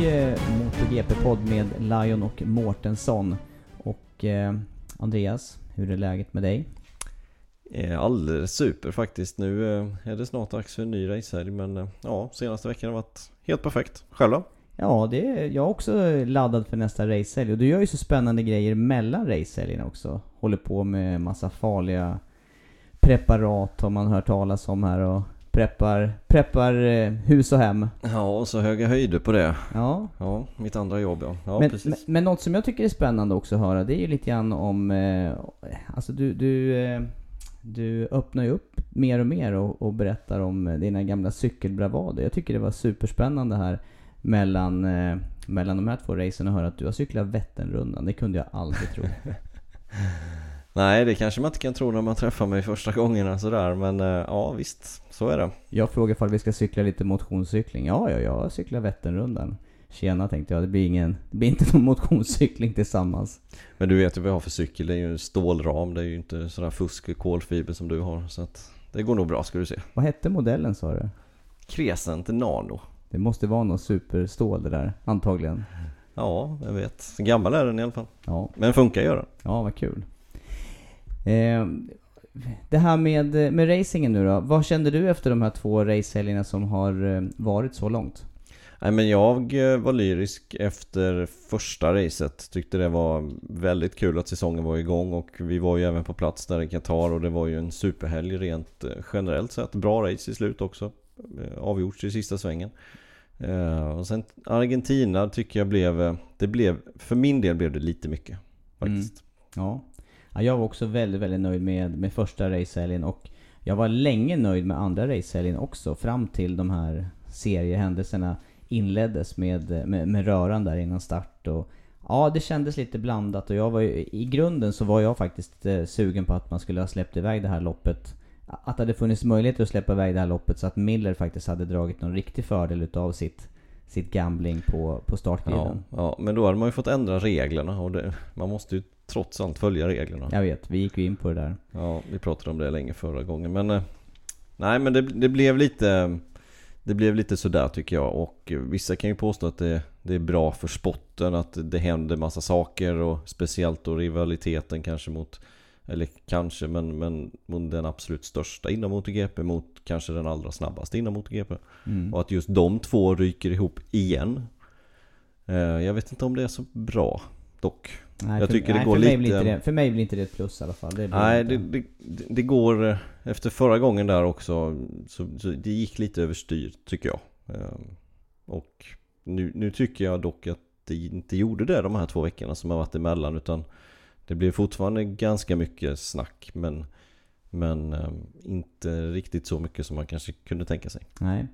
MotoGP-podd med Lion och Mårtensson. Och eh, Andreas, hur är läget med dig? Eh, Alldeles super faktiskt. Nu eh, är det snart dags för en ny racehelg men eh, ja, senaste veckan har varit helt perfekt. Själv då? Ja, det är, jag är också laddad för nästa racehelg. Och du gör ju så spännande grejer mellan racehelgerna också. Håller på med massa farliga preparat har man hört talas om här och preppar, preppar eh, hus och hem. Ja, och så höga höjder på det. Ja, Ja, mitt andra jobb ja. Ja, men, men, precis. men något som jag tycker är spännande också att höra, det är ju lite grann om... Eh, alltså du, du, eh, du öppnar ju upp mer och mer och, och berättar om dina gamla cykelbravader. Jag tycker det var superspännande här mellan, eh, mellan de här två racen att höra att du har cyklat Vätternrundan. Det kunde jag aldrig tro. Nej, det kanske man inte kan tro när man träffar mig första gångerna sådär men eh, ja visst, så är det. Jag frågade ifall vi ska cykla lite motionscykling. Ja, ja, jag cyklar Vätternrundan. Tjena tänkte jag, det blir, ingen, det blir inte någon motionscykling tillsammans. Men du vet ju vad jag har för cykel, det är ju en stålram, det är ju inte sådär fusk och kolfiber som du har så att det går nog bra ska du se. Vad hette modellen sa du? Crescent Nano. Det måste vara någon superstål det där, antagligen. Ja, jag vet. Så gammal är den i alla fall. Ja, Men funkar gör den. ja vad kul. Eh, det här med, med racingen nu då. Vad kände du efter de här två racehelgerna som har eh, varit så långt? Nej men jag eh, var lyrisk efter första racet. Tyckte det var väldigt kul att säsongen var igång och vi var ju även på plats där i Qatar och det var ju en superhelg rent eh, generellt sett. Bra race i slut också. Avgjorts i sista svängen. Och sen Argentina tycker jag blev, det blev, för min del blev det lite mycket. Faktiskt. Ja ja jag var också väldigt, väldigt nöjd med, med första racehelgen och jag var länge nöjd med andra racehelgen också fram till de här seriehändelserna inleddes med, med, med röran där innan start och Ja, det kändes lite blandat och jag var ju, i grunden så var jag faktiskt eh, sugen på att man skulle ha släppt iväg det här loppet. Att det hade funnits möjlighet att släppa iväg det här loppet så att Miller faktiskt hade dragit någon riktig fördel utav sitt, sitt gambling på, på Ja, startgriden. ja, men då hade man ju fått ändra reglerna och det, man måste ju trots allt följa reglerna. Jag vet, vi gick ju in på det där. Ja, vi pratade om det länge förra gången men eh, Nej men det, det blev lite Det blev lite sådär tycker jag och vissa kan ju påstå att det, det är bra för sporten att det händer massa saker och speciellt då rivaliteten kanske mot Eller kanske men, men mot den absolut största inom MotoGP mot kanske den allra snabbaste inom MotoGP Mm. Och att just de två ryker ihop igen Eh, Jag vet inte om det är så bra dock Nej, Jag för, tycker det nej, går för Mig lite- blir inte det, för mig blir inte det ett plus i alla fall. Det Nej, det, det, det går eh, efter förra gången där också så, så det gick lite överstyr tycker jag. Ehm, Och nu, nu tycker jag dock att det inte gjorde det de här två veckorna som har varit emellan utan det blev fortfarande ganska mycket snack men men ehm, inte riktigt så mycket som man kanske kunde tänka sig. Nej.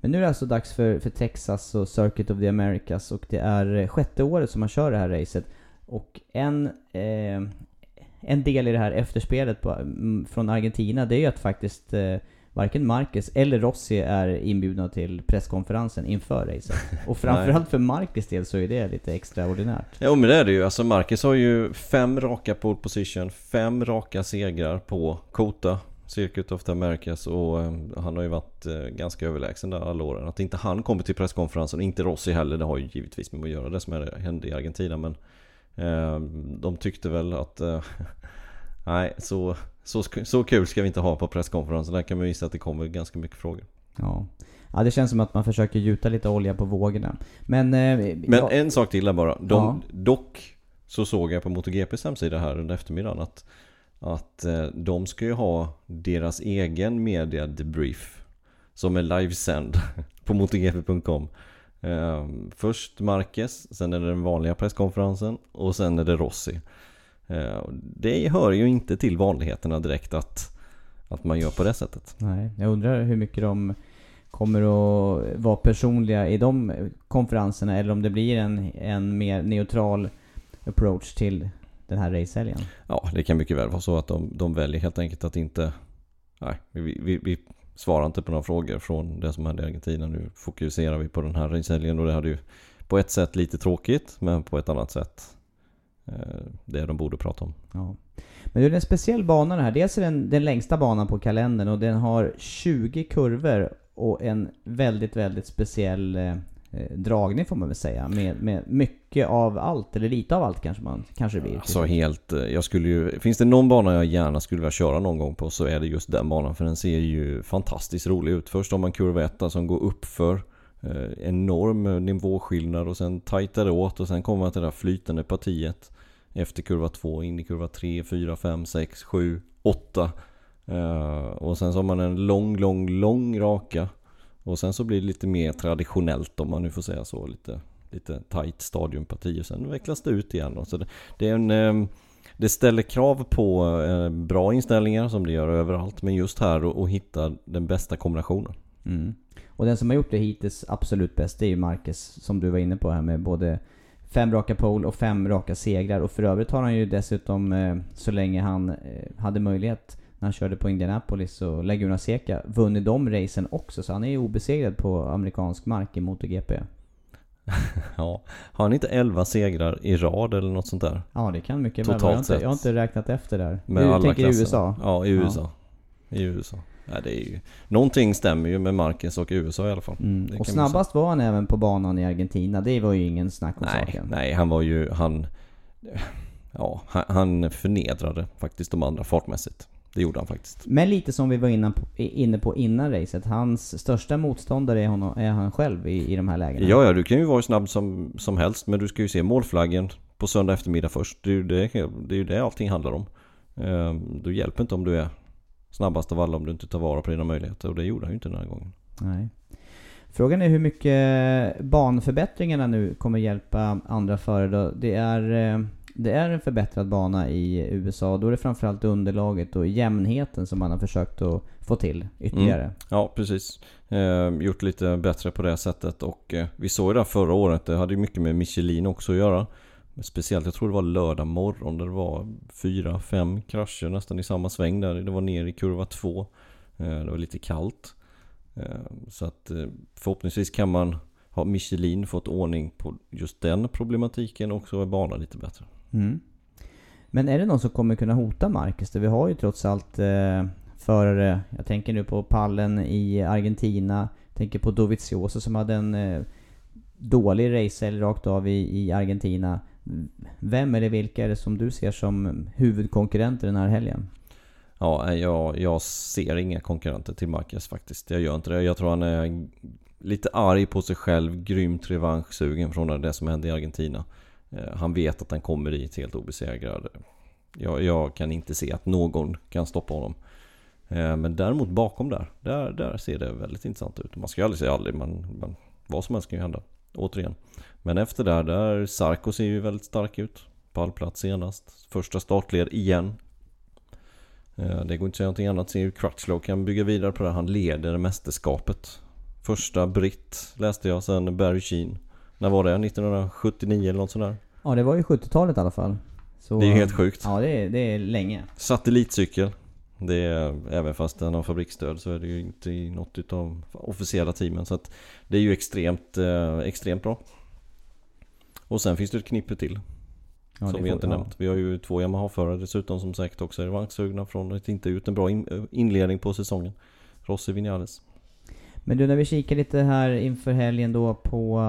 Men nu är det alltså dags för, för Texas och Circuit of the Americas och det är eh, sjätte året som man kör det här racet. Och en, eh, en del i det här efterspelet på, mm, från Argentina, det är ju att faktiskt eh, varken Marquez eller Rossi är inbjudna till presskonferensen inför racet. Och framförallt för Marquez del så är det lite extraordinärt. Ja men det är det ju. Alltså Marquez har ju fem raka pole position, fem raka segrar på Kota, Circuit of the Americas och eh, han har ju varit eh, ganska överlägsen där alla åren. Att inte han kommer till presskonferensen, inte Rossi heller, det har ju givetvis med att göra det som hände i Argentina men de tyckte väl att eh, nej, så, så, så kul ska vi inte ha på presskonferensen. Där kan man visa att det kommer ganska mycket frågor. Ja. Ja, det känns som att man försöker gjuta lite olja på vågorna. Men... Eh, Men ja. en sak till där bara. De, ja. Dock så såg jag på MotoGPs hemsida här under eftermiddagen att att eh, de ska ju ha deras egen media debrief som är livesänd på motogp.com. Eh, först Marquez, sen är det den vanliga presskonferensen och sen är det Rossi. Eh, det hör ju inte till vanligheterna direkt att, att man gör på det sättet. Nej, jag undrar hur mycket de kommer att vara personliga i de konferenserna eller om det blir en, en mer neutral approach till den här racehelgen? Ja, det kan mycket väl vara så att de, de väljer helt enkelt att inte... Nej, vi, vi, vi svarar inte på några frågor från det som hände i Argentina. Nu fokuserar vi på den här racehelgen och det hade ju på ett sätt lite tråkigt, men på ett annat sätt eh, det de borde prata om. Ja. Men det är en speciell bana det här. Dels är den den längsta banan på kalendern och den har 20 kurvor och en väldigt, väldigt speciell eh, Eh, dragning får man väl säga. Med, med mycket av allt, eller lite av allt kanske man kanske blir. Alltså helt, eh, jag skulle ju, finns det någon bana jag gärna skulle vilja köra någon gång på så är det just den banan. För den ser ju fantastiskt rolig ut. Först har man kurva 1 som går uppför. eh, enorm nivåskillnad och sen tajtar det åt och sen kommer man till det där flytande partiet. Efter kurva 2, in i kurva 3, 4, 5, 6, 7, 8. och sen så har man en lång, lång, lång raka. Och sen så blir det lite mer traditionellt om man nu får säga så. Lite, lite tight stadionparti och sen vecklas det ut igen. Då. Så det, det, är en, ehm, det ställer krav på ehm, bra inställningar som det gör överallt. Men just här att hitta den bästa kombinationen. Mm. Och den som har gjort det hittills absolut bäst det är ju Marcus som du var inne på här med både fem raka pole och fem raka segrar. Och för övrigt har han ju dessutom, eh, så länge han eh, hade möjlighet, när han körde på Indianapolis och Laguna Seca vunnit de racen också. Så han är ju obesegrad på amerikansk mark i MotoGP. ja, har han inte 11 segrar i rad eller något sånt där? Ja, det kan mycket väl. Jag, jag, har inte räknat efter där. Med du tänker i USA? Ja, i USA. Ja. I USA. Ja, det är ju, någonting stämmer ju med Marcus och USA i alla fall. Mm. Och snabbast var han även på banan i Argentina. Det var ju ingen snack om nej, saken. Nej, han var ju... Han, ja, han förnedrade faktiskt de andra fartmässigt. Det gjorde han faktiskt. Men lite som vi var inne på, inne på innan racet. Hans största motståndare är, honom, är han själv i, i de här lägena. Ja, ja, du kan ju vara snabb som, som helst. Men du ska ju se målflaggen på söndag eftermiddag först. Det är ju det, det, är det allting handlar om. Ehm, du hjälper inte om du är snabbast av alla om du inte tar vara på dina möjligheter. Och det gjorde han ju inte den här gången. Nej. Frågan är hur mycket banförbättringarna nu kommer hjälpa andra förare. Det är eh, det är en förbättrad bana i USA. Då är det framförallt underlaget och jämnheten som man har försökt att få till ytterligare. Mm. Ja, precis. Eh, gjort lite bättre på det sättet. Och eh, vi såg det förra året. Det hade ju mycket med Michelin också att göra. Speciellt, jag tror det var lördag morgon där det var fyra, fem krascher nästan i samma sväng där. Det var ner i kurva två. Eh, det var lite kallt. Eh, så att eh, förhoppningsvis kan man ha Michelin fått ordning på just den problematiken och så är banan lite bättre. Mm. Men är det någon som kommer kunna hota Marcus? Vi har ju trots allt eh, förare, jag tänker nu på pallen i Argentina, jag tänker på Dovizioso som hade en eh, dålig racehelg rakt av i, i Argentina. Vem eller vilka är det som du ser som huvudkonkurrenter den här helgen? Ja, jag, jag ser inga konkurrenter till Marcus faktiskt. Jag gör inte det. Jag tror han är lite arg på sig själv, grymt revanschsugen från det som hände i Argentina. Eh, han vet att han kommer dit helt obesegrad. Jag, jag, kan inte se att någon kan stoppa honom. Eh, men däremot bakom där, där, där ser det väldigt intressant ut. Man ska ju aldrig säga aldrig, men, men vad som helst kan ju hända. Återigen. Men efter där, där Sarko ser ju väldigt stark ut. Pallplats senast. Första startled igen. Eh, det går inte att säga någonting annat. Ser ju Crutchlow kan bygga vidare på det. Han leder mästerskapet. Första britt läste jag, sen Barry Sheen. När var det? 1979 eller något sånt där? Ja, det var ju 70-talet i alla fall. Så, Det är ju helt sjukt. Ja, det är, det är länge. Satellitcykel. Det är, även fast den har fabriksstöd så är det ju inte i något utav officiella teamen. Så att det är ju extremt, eh, extremt bra. Och sen finns det ett knippe till. Ja, som vi får- inte ja. nämnt. Vi har ju två Yamaha-förare dessutom som säkert också är vagnssugna från att inte ut en bra in, inledning på säsongen. Rossi Vinales. Men du, när vi kikar lite här inför helgen då på,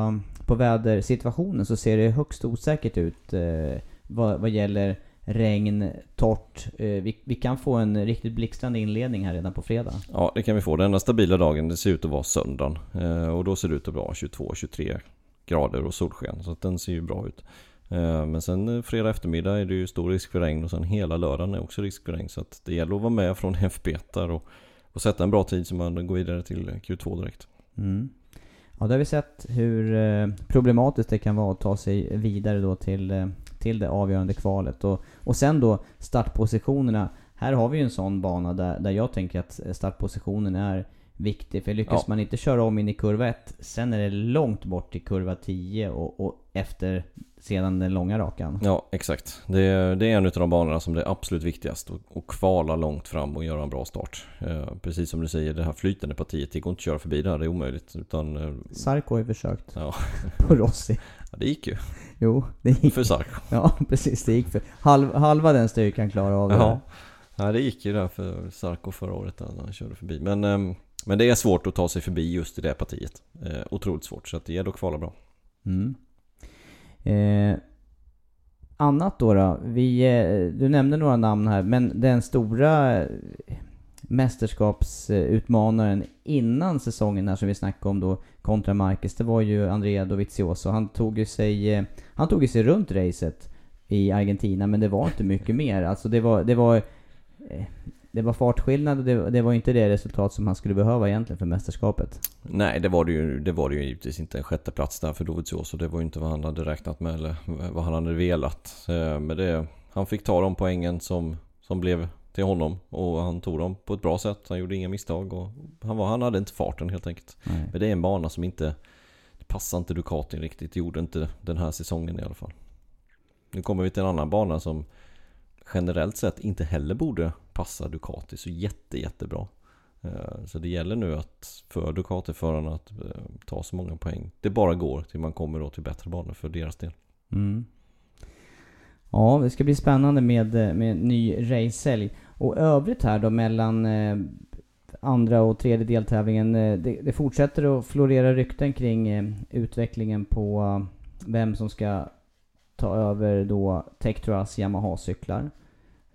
på vädersituationen så ser det högst osäkert ut eh, vad, vad gäller regn, torrt. Eh, vi, vi kan få en riktigt blixtrande inledning här redan på fredag. Ja, det kan vi få. Den enda stabila dagen det ser ut att vara söndagen. Eh, och då ser det ut att vara 22-23 grader och solsken. Så att den ser ju bra ut. Eh, men sen eh, fredag eftermiddag är det ju stor risk för regn och sen hela lördagen är också risk för regn. Så att det gäller att vara med från FB och, och sätta en bra tid så man går vidare till Q2 direkt. Mm. Ja, då har vi sett hur eh, problematiskt det kan vara att ta sig vidare då till, eh, till det avgörande kvalet. Och, och sen då startpositionerna. Här har vi ju en sån bana där, där jag tänker att startpositionen är viktig. För lyckas Ja. man inte köra om in i kurva 1, sen är det långt bort till kurva 10 och, och efter sedan den långa rakan. Ja, exakt. Det är, det är en av de banorna som det är absolut viktigast. Att, kvala långt fram och göra en bra start. Eh, precis som du säger, det här flytande partiet, det går inte att köra förbi det här, det är omöjligt. Utan, eh, Sarko har ju försökt ja, på Rossi. ja, det gick ju. Jo, det gick. För Sarko. Ja, precis. Det gick för halv, halva den styrkan klarade av det. Ja. ja, det gick ju där för Sarko förra året när han körde förbi. Men, ehm, men det är svårt att ta sig förbi just i det partiet. Eh, otroligt svårt, så att det gäller att kvala bra. Mm. Eh, annat då, då? Vi, eh, du nämnde några namn här, men den stora eh, mästerskapsutmanaren innan säsongen här som vi snackade om då kontra Marcus, det var ju Andrea Dovizioso. Han tog ju sig, eh, han tog ju sig runt racet i Argentina, men det var inte mycket mer. Alltså det var, det var, eh, det var fartskillnad och det, det var inte det resultat som han skulle behöva egentligen för mästerskapet. Nej, det var det ju, det var det ju givetvis inte en sjätte plats där för Dovizioso. Det var ju inte vad han hade räknat med eller vad han hade velat. Eh, Men det, han fick ta de poängen som, som blev till honom och han tog dem på ett bra sätt. Han gjorde inga misstag och han, var, han hade inte farten helt enkelt. Nej. Men det är en bana som inte passar inte Ducati riktigt. Det gjorde inte den här säsongen i alla fall. Nu kommer vi till en annan bana som generellt sett inte heller borde passa Ducati så jätte jättebra. Eh, så det gäller nu att för Ducati-förarna att eh, ta så många poäng det bara går till man kommer då till bättre banor för deras del. Mm. Ja, det ska bli spännande med, eh, med ny racehelg. Och övrigt här då mellan andra och tredje deltävlingen. Det, det fortsätter att florera rykten kring utvecklingen på vem som ska ta över då Tekturas Yamaha-cyklar.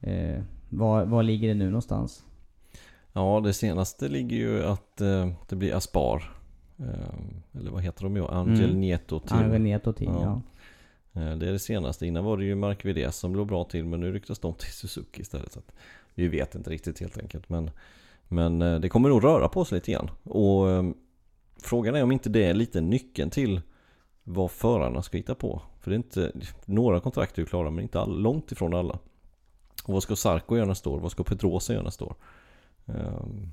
Eh, var, var ligger det nu någonstans? Ja, det senaste ligger ju att eh, det blir Aspar. Eh, eller vad heter de ju? Angel Mm. Nieto Team. Angreneto Team, ja. Ja. Eh, Det är det senaste. Innan var det ju Mark Vides som låg bra till men nu ryktas de till Suzuki istället. Så vi vet inte riktigt helt enkelt. Men, men eh, det kommer nog röra på sig lite grann. Och eh, frågan är om inte det är lite nyckeln till vad förarna ska hitta på. För det är inte, några kontrakt är ju klara men inte all, långt ifrån alla. Och vad ska Sarko göra nästa år? Vad ska Pedrosa göra nästa år? Ehm,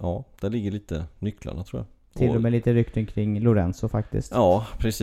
Ja, där ligger lite nycklarna tror jag. Till och med lite rykten kring Lorenzo faktiskt. Ja, precis.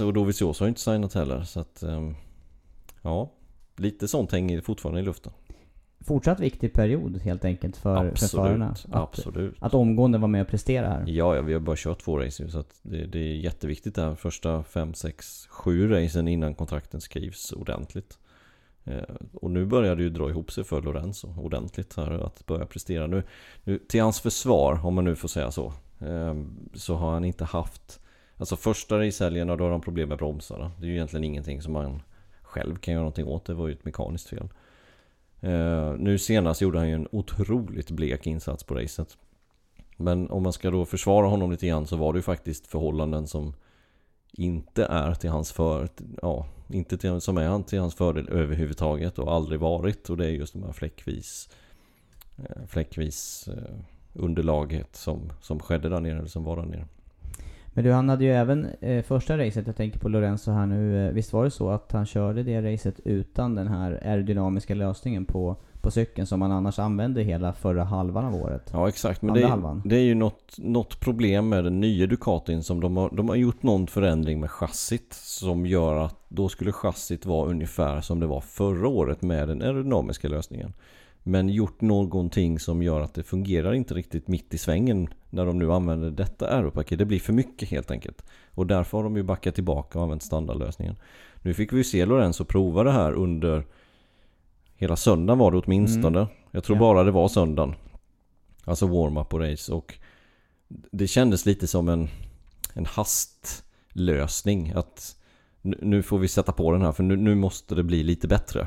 Och Dovizioso har inte signat heller så att ehm, Ja. Lite sånt hänger fortfarande i luften. Fortsatt viktig period helt enkelt för, för Absolut, förarna. Att, absolut. att omgående vara med och prestera här. Ja, ja vi har bara kört två race så att det, det är jätteviktigt det här första 5, 6, 7 racen innan kontrakten skrivs ordentligt. Eh, Och nu börjar det ju dra ihop sig för Lorenzo ordentligt här att börja prestera. Nu, nu Till hans försvar, om man nu får säga så eh, Så har han inte haft Alltså första racehelgerna då har de problem med bromsarna Det är ju egentligen ingenting som man själv kan göra någonting åt Det var ju ett mekaniskt fel Eh, nu senast gjorde han ju en otroligt blek insats på racet. Men om man ska då försvara honom lite grann så var det ju faktiskt förhållanden som inte är till hans för, ja, inte till, som är till hans fördel överhuvudtaget och aldrig varit. Och det är just de här fläckvis, eh, fläckvis eh, underlaget som, som skedde där nere, eller som var där nere. Men du, han hade ju även eh, första racet, jag tänker på Lorenzo här nu, eh, visst var det så att han körde det racet utan den här aerodynamiska lösningen på, på cykeln som han annars använde hela förra halvan av året? Ja exakt, men det är, det är ju något, något problem med den nya Ducatin som de har, de har gjort någon förändring med chassit som gör att då skulle chassit vara ungefär som det var förra året med den aerodynamiska lösningen. Men gjort någonting som gör att det fungerar inte riktigt mitt i svängen när de nu använder detta aeropaket. Det blir för mycket helt enkelt. Och därför har de ju backat tillbaka och använt standardlösningen. Nu fick vi ju se Lorenzo prova det här under hela söndagen var det åtminstone. Mm. Jag tror Ja. bara det var söndagen. Alltså warm-up och race och det kändes lite som en, en hastlösning. Att nu, får vi sätta på den här för nu, nu måste det bli lite bättre.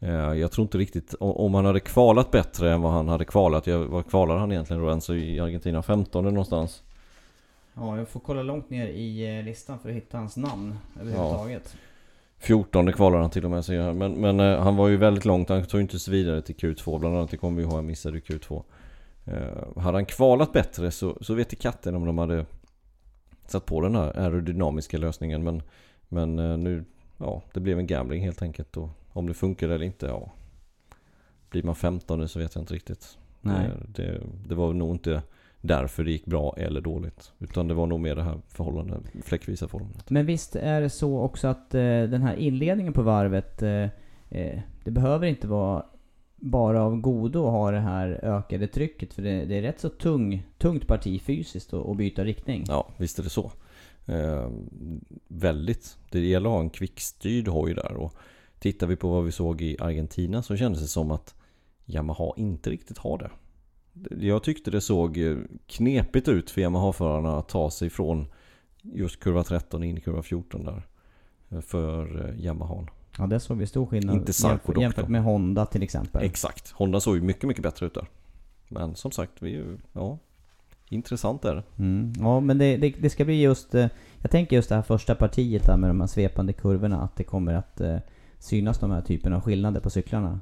Eh, Jag tror inte riktigt, om han hade kvalat bättre än vad han hade kvalat. Jag, vad kvalar han egentligen Lorenzo i Argentina? 15 någonstans? Ja, jag får kolla långt ner i eh, listan för att hitta hans namn överhuvudtaget. 14 kvalar han till och med här. Men, men eh, han var ju väldigt långt, han tog inte sig vidare till Q2 Bland annat, det kommer vi ihåg, han missade ju Q2 eh, Hade han kvalat bättre så, så vet i katten om de hade Satt på den här aerodynamiska lösningen men Men nu, ja det blev en gambling helt enkelt och Om det funkar eller inte, ja Blir man 15 så vet jag inte riktigt Nej. Eh, det, det var nog inte därför det gick bra eller dåligt Utan det var nog mer det här förhållandet, fläckvisa förhållandet Men visst är det så också att eh, den här inledningen på varvet, eh, eh, det behöver inte vara bara av godo att ha det här ökade trycket. För det, det är rätt så tung, tungt parti fysiskt att, att byta riktning. Ja, visst är det så. Eh, väldigt. Det gäller att ha en kvickstyrd hoj där. Och tittar vi på vad vi såg i Argentina så kändes det som att Yamaha inte riktigt har det. Jag tyckte det såg eh, knepigt ut för Yamaha-förarna att ta sig från just kurva 13 in i kurva 14 där. eh, För eh, Yamaha. Ja, det såg vi stor skillnad Inte Sarko jämfört, jämfört med Honda till exempel. Exakt. Honda såg ju mycket, mycket bättre ut där. Men som sagt, vi är ju, ja, intressant är det. Mm. Ja, men det, det, det ska bli just... Jag tänker just det här första partiet där med de här svepande kurvorna, att det kommer att synas de här typerna av skillnader på cyklarna.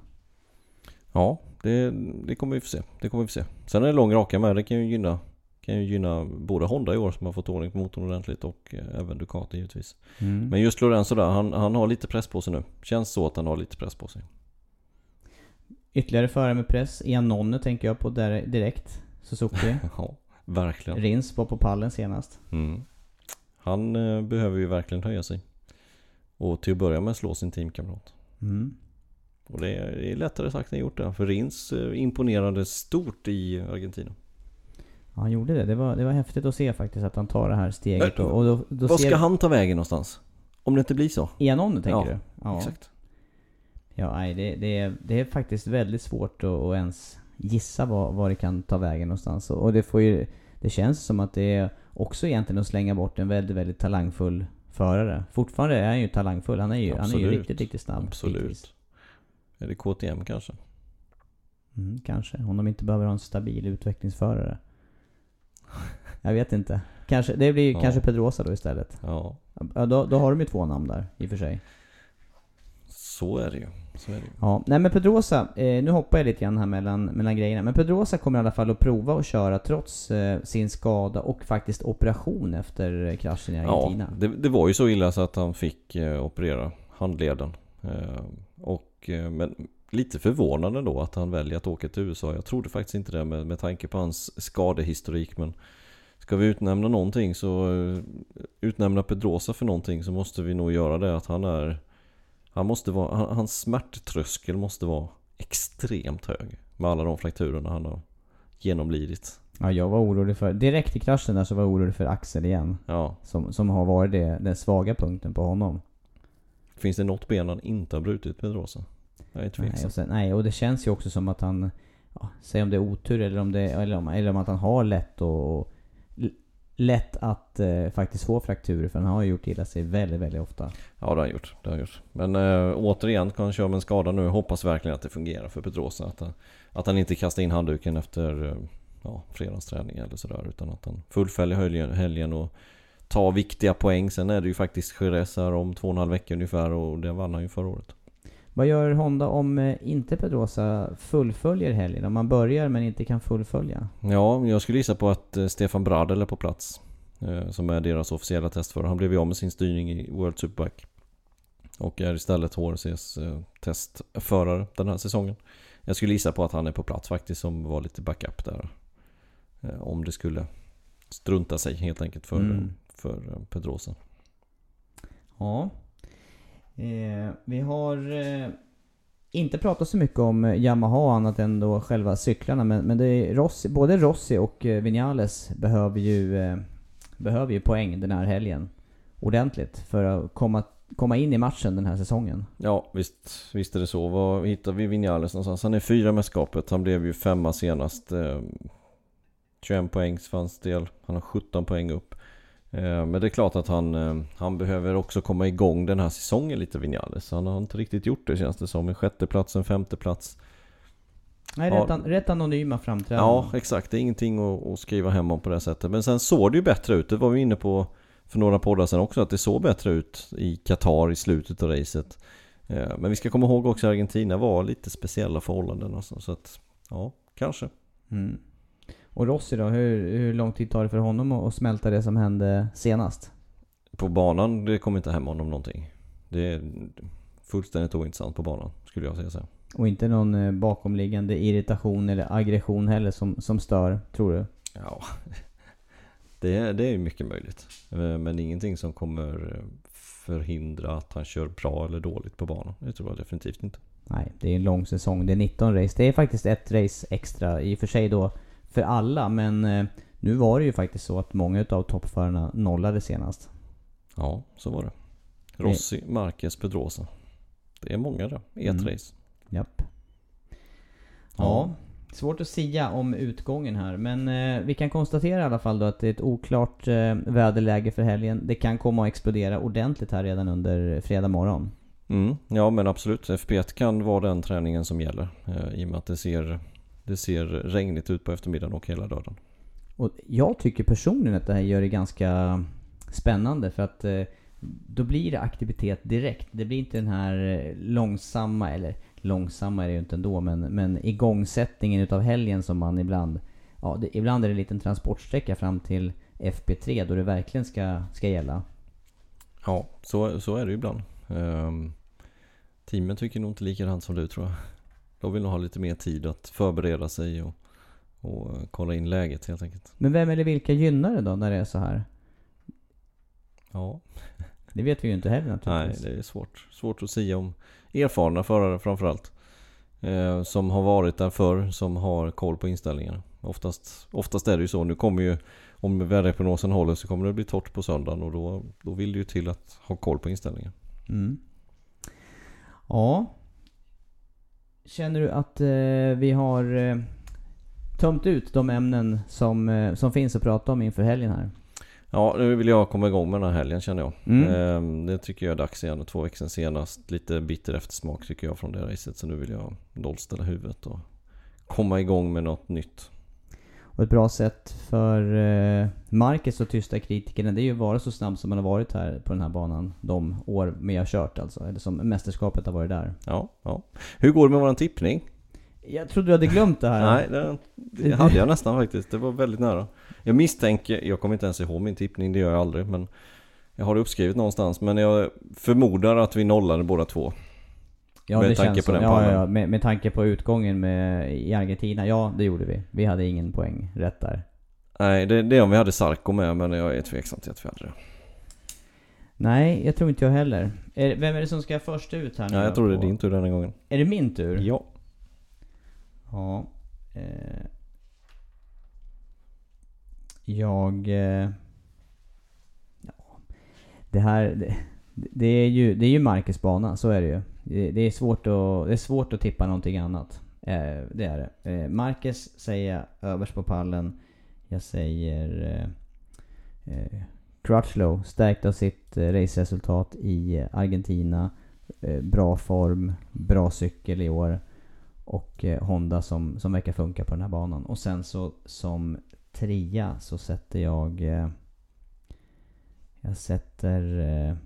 Ja, det, det kommer vi få se. Det kommer vi se. Sen är det lång raka med. Det kan ju gynna, kan ju gynna både Honda i år som har fått ordning på motorn ordentligt och eh, även Ducati givetvis. Mm. Men just Lorenzo där, han, han har lite press på sig nu. Känns så att han har lite press på sig. Ytterligare förare med press. Ian Nonne tänker jag på där, direkt. Suzuki. Ja, verkligen. Rins var på pallen senast. Mm. Han eh, behöver ju verkligen höja sig. Och till att börja med slå sin teamkamrat. Mm. Och det är, det är lättare sagt än gjort det. För Rins eh, imponerade stort i Argentina. Ja, han gjorde det. Det var, det var häftigt att se faktiskt att han tar det här steget. Och, och då, då Vad ser... ska han ta vägen någonstans? Om det inte blir så? Ian Nonne tänker Ja, du? Ja, Exakt. Ja, nej, det, det, är, det är faktiskt väldigt svårt att, att ens gissa var, var det kan ta vägen någonstans. Och det får ju... Det känns som att det är också egentligen att slänga bort en väldigt, väldigt talangfull förare. Fortfarande är han ju talangfull. Han är ju, han är ju riktigt, riktigt snabb. Absolut. Är det KTM kanske? Mm, kanske. Om de inte behöver ha en stabil utvecklingsförare. Jag vet inte. Kanske, det blir Ja. kanske Pedrosa då istället. Ja, Ja, då, då har de ju två namn där i och för sig. Så är det ju. Så är det ju. Ja, nej men Pedrosa, eh, nu hoppar jag lite grann här mellan, mellan grejerna. Men Pedrosa kommer i alla fall att prova att köra trots eh, sin skada och faktiskt operation efter eh, kraschen i Ja, Argentina. det, det var ju så illa så att han fick eh, operera handleden. Eh, och, eh, men lite förvånande då att han väljer att åka till USA. Jag trodde faktiskt inte det med, med tanke på hans skadehistorik. Men ska vi utnämna någonting så utnämna Pedrosa för någonting så måste vi nog göra det att han är han måste vara, han, hans smärttröskel måste vara extremt hög med alla de frakturerna han har genomlidit. Ja, jag var orolig för... Direkt i kraschen där så var jag orolig för Axel igen. Ja, Som, som har varit det, den svaga punkten på honom. finns det något ben han inte har brutit Pedrosa? Jag är Nej tveksam. och, sen, nej, och det känns ju också som att han... Ja, säg om det är otur eller om, det, eller om, eller om att han har lätt och lätt att eh, faktiskt få frakturer för han har ju gjort illa sig väldigt, väldigt ofta. Ja det har han gjort. Det har han gjort. Men eh, återigen kan han köra med en skada nu. Hoppas verkligen att det fungerar för Pedrosa. Att, han- att han inte kastar in handduken efter eh, ja, fredagsträning eller sådär. Utan att han fullföljer helgen, helgen och tar viktiga poäng. Sen är det ju faktiskt Jerez här om två och en halv vecka ungefär och det vann han ju förra året. Vad gör Honda om eh, inte Pedrosa fullföljer helgen? Om man börjar men inte kan fullfölja? Ja, jag skulle gissa på att eh, Stefan Bradel är på plats. eh, Som är deras officiella testförare. Han blev ju av med sin styrning i World Superbike. Och är istället HRCs testförare den här säsongen. Jag skulle gissa på att han är på plats faktiskt som var lite backup där. Om det skulle strunta sig helt enkelt för, Mm. för Pedrosa. Ja. Eh, vi har eh, inte pratat så mycket om Yamaha annat än då själva cyklarna. Men, men det är Rossi, både Rossi och eh, Vinales behöver ju, eh, behöver ju poäng den här helgen. Ordentligt för att komma, komma in i matchen den här säsongen. Ja visst, visst är det så. Var hittar vi Vinales någonstans? Han är fyra med skapet. Han blev ju femma senast. Eh, 21 poängs fanns del. Han har 17 poäng upp. Eh, men det är klart att han, eh, han behöver också komma igång den här säsongen lite Vinales. Han har inte riktigt gjort det känns det som. En sjätte plats, en femte plats. Nej, rätt, an, rätt anonyma framträdanden. Ja, exakt. Det är ingenting att, att skriva hem om på det sättet. Men sen såg det ju bättre ut. Det var vi inne på för några poddar sen också. Att det såg bättre ut i Qatar i slutet av racet. Eh, Men vi ska komma ihåg också att Argentina var lite speciella förhållanden. Alltså, så att, ja, kanske. Mm. Och Rossi då, hur, hur lång tid tar det för honom att smälta det som hände senast? På banan, det kommer inte hem honom någonting. Det är fullständigt ointressant på banan, skulle jag säga så. Och inte någon eh, bakomliggande irritation eller aggression heller som, som stör, tror du? Ja, det är, det är mycket möjligt. Eh, Men ingenting som kommer eh, förhindra att han kör bra eller dåligt på banan. Det tror jag definitivt inte. Nej, det är en lång säsong. Det är 19 race. Det är faktiskt ett race extra, i och för sig då för alla. Men eh, nu var det ju faktiskt så att många utav toppförarna nollade senast. Ja, så var det. Rossi, Marquez, Pedrosa. Det är många det, i ett Mm. race. Japp. Ja. Svårt att sia om utgången här. Men eh, vi kan konstatera i alla fall då att det är ett oklart eh, väderläge för helgen. Det kan komma att explodera ordentligt här redan under fredag morgon. Mm, ja men absolut. FP1 kan vara den träningen som gäller. Eh, I och med att det ser, det ser regnigt ut på eftermiddagen och hela dagen. Och jag tycker personligen att det här gör det ganska spännande för att eh, då blir det aktivitet direkt. Det blir inte den här eh, långsamma, eller långsamma är det ju inte ändå, men, men igångsättningen utav helgen som man ibland... Ja, det, ibland är det en liten transportsträcka fram till FP3 då det verkligen ska, ska gälla. Ja, så, så är det ju ibland. Um, teamen tycker nog inte likadant som du tror jag. De vill nog ha lite mer tid att förbereda sig och, och kolla in läget helt enkelt. Men vem eller vilka gynnar det då när det är så här? Ja, Det vet vi ju inte heller nej naturligtvis. det är svårt. Svårt att säga om erfarna förare framförallt. Eh, som har varit där förr, som har koll på inställningarna. Oftast, oftast är det ju så. Nu kommer ju, om väderprognosen håller så kommer det bli torrt på söndagen och då, då vill det ju till att ha koll på inställningen. Mm. Ja. Känner du att eh, vi har eh, tömt ut de ämnen som, eh, som finns att prata om inför helgen här? Ja, nu vill jag komma igång med den här helgen känner jag. Mm. Ehm, Det tycker jag är dags igen. Två veckor sedan senast. Lite bitter eftersmak tycker jag från det racet. Så nu vill jag nollställa huvudet och komma igång med något nytt. Och ett bra sätt för eh, Marcus att tysta kritikerna det är ju att vara så snabb som man har varit här på den här banan de år vi har kört alltså. Eller som mästerskapet har varit där. Ja, ja. Hur går det med våran tippning? Jag trodde du hade glömt det här. Nej, det, det hade jag nästan faktiskt. Det var väldigt nära. Jag misstänker, jag kommer inte ens ihåg min tippning, det gör jag aldrig. Men jag har det uppskrivet någonstans. Men jag förmodar att vi nollade båda två. Ja, Med tanke på den ja, pallen. ja, med, med tanke på utgången med, i Argentina. Ja, det gjorde vi. Vi hade ingen poäng rätt där. Nej, det, det är om vi hade Sarko med, men jag är tveksam till att vi hade det. Nej, jag tror inte jag heller. Är, vem är det som ska först ut här nu Ja, jag tror det är din tur denna gången. Är det min tur? Ja. Ja. Eh, jag... Eh, ja. Det här... Det, det är ju, det är ju Marcus bana, så är det ju. Det, det, är, svårt att, det är svårt att tippa någonting annat. Eh, det är det. Eh, Marcus säger jag överst på pallen. Jag säger... Eh, eh, Crutchlow, stärkt av sitt eh, raceresultat i eh, Argentina. Eh, bra form, bra cykel i år. Och eh, Honda som, som verkar funka på den här banan. Och sen så som trea så sätter jag... Eh, jag sätter... Eh,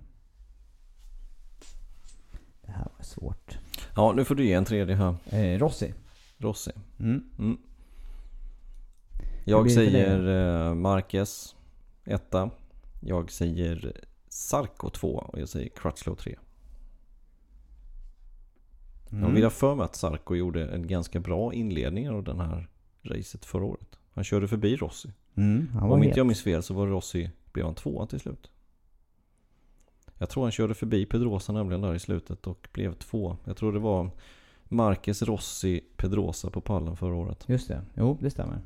det här var svårt. Ja, nu får du ge en tredje här. Eh, Rossi. Rossi. Mm. Mm. Jag säger eh, Marquez, etta. Jag säger Sarko 2 och jag säger Crutchlow 3. Jag vill ha för mig att Sarko gjorde en ganska bra inledning av den här racet förra året. Han körde förbi Rossi. Mm, Om het. inte jag minns fel så var Rossi, blev han tvåa till slut. Jag tror han körde förbi Pedrosa nämligen där i slutet och blev två. Jag tror det var Marquez, Rossi, Pedrosa på pallen förra året. Just det. Jo, det stämmer.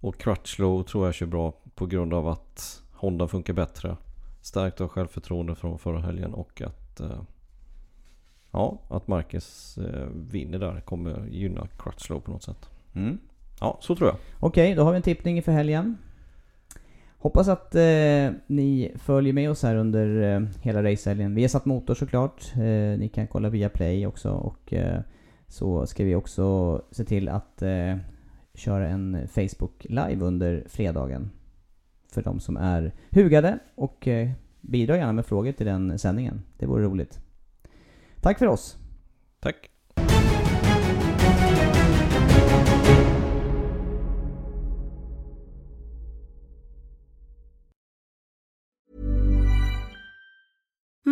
Och Crutchlow tror jag kör bra på grund av att Honda funkar bättre. Stärkt av självförtroende från förra helgen och att eh, Ja, att Marcus eh, vinner där kommer gynna Crutchlow på något sätt. Mm. Ja, så tror jag. Okej, då har vi en tippning för helgen. Hoppas att eh, ni följer med oss här under eh, hela racehelgen. Vi har satt motor såklart. Eh, ni kan kolla via Play också och eh, så ska vi också se till att eh, köra en Facebook live under fredagen. För de som är hugade och eh, bidra gärna med frågor till den sändningen. Det vore roligt. Tack för oss! Tack!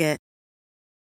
it.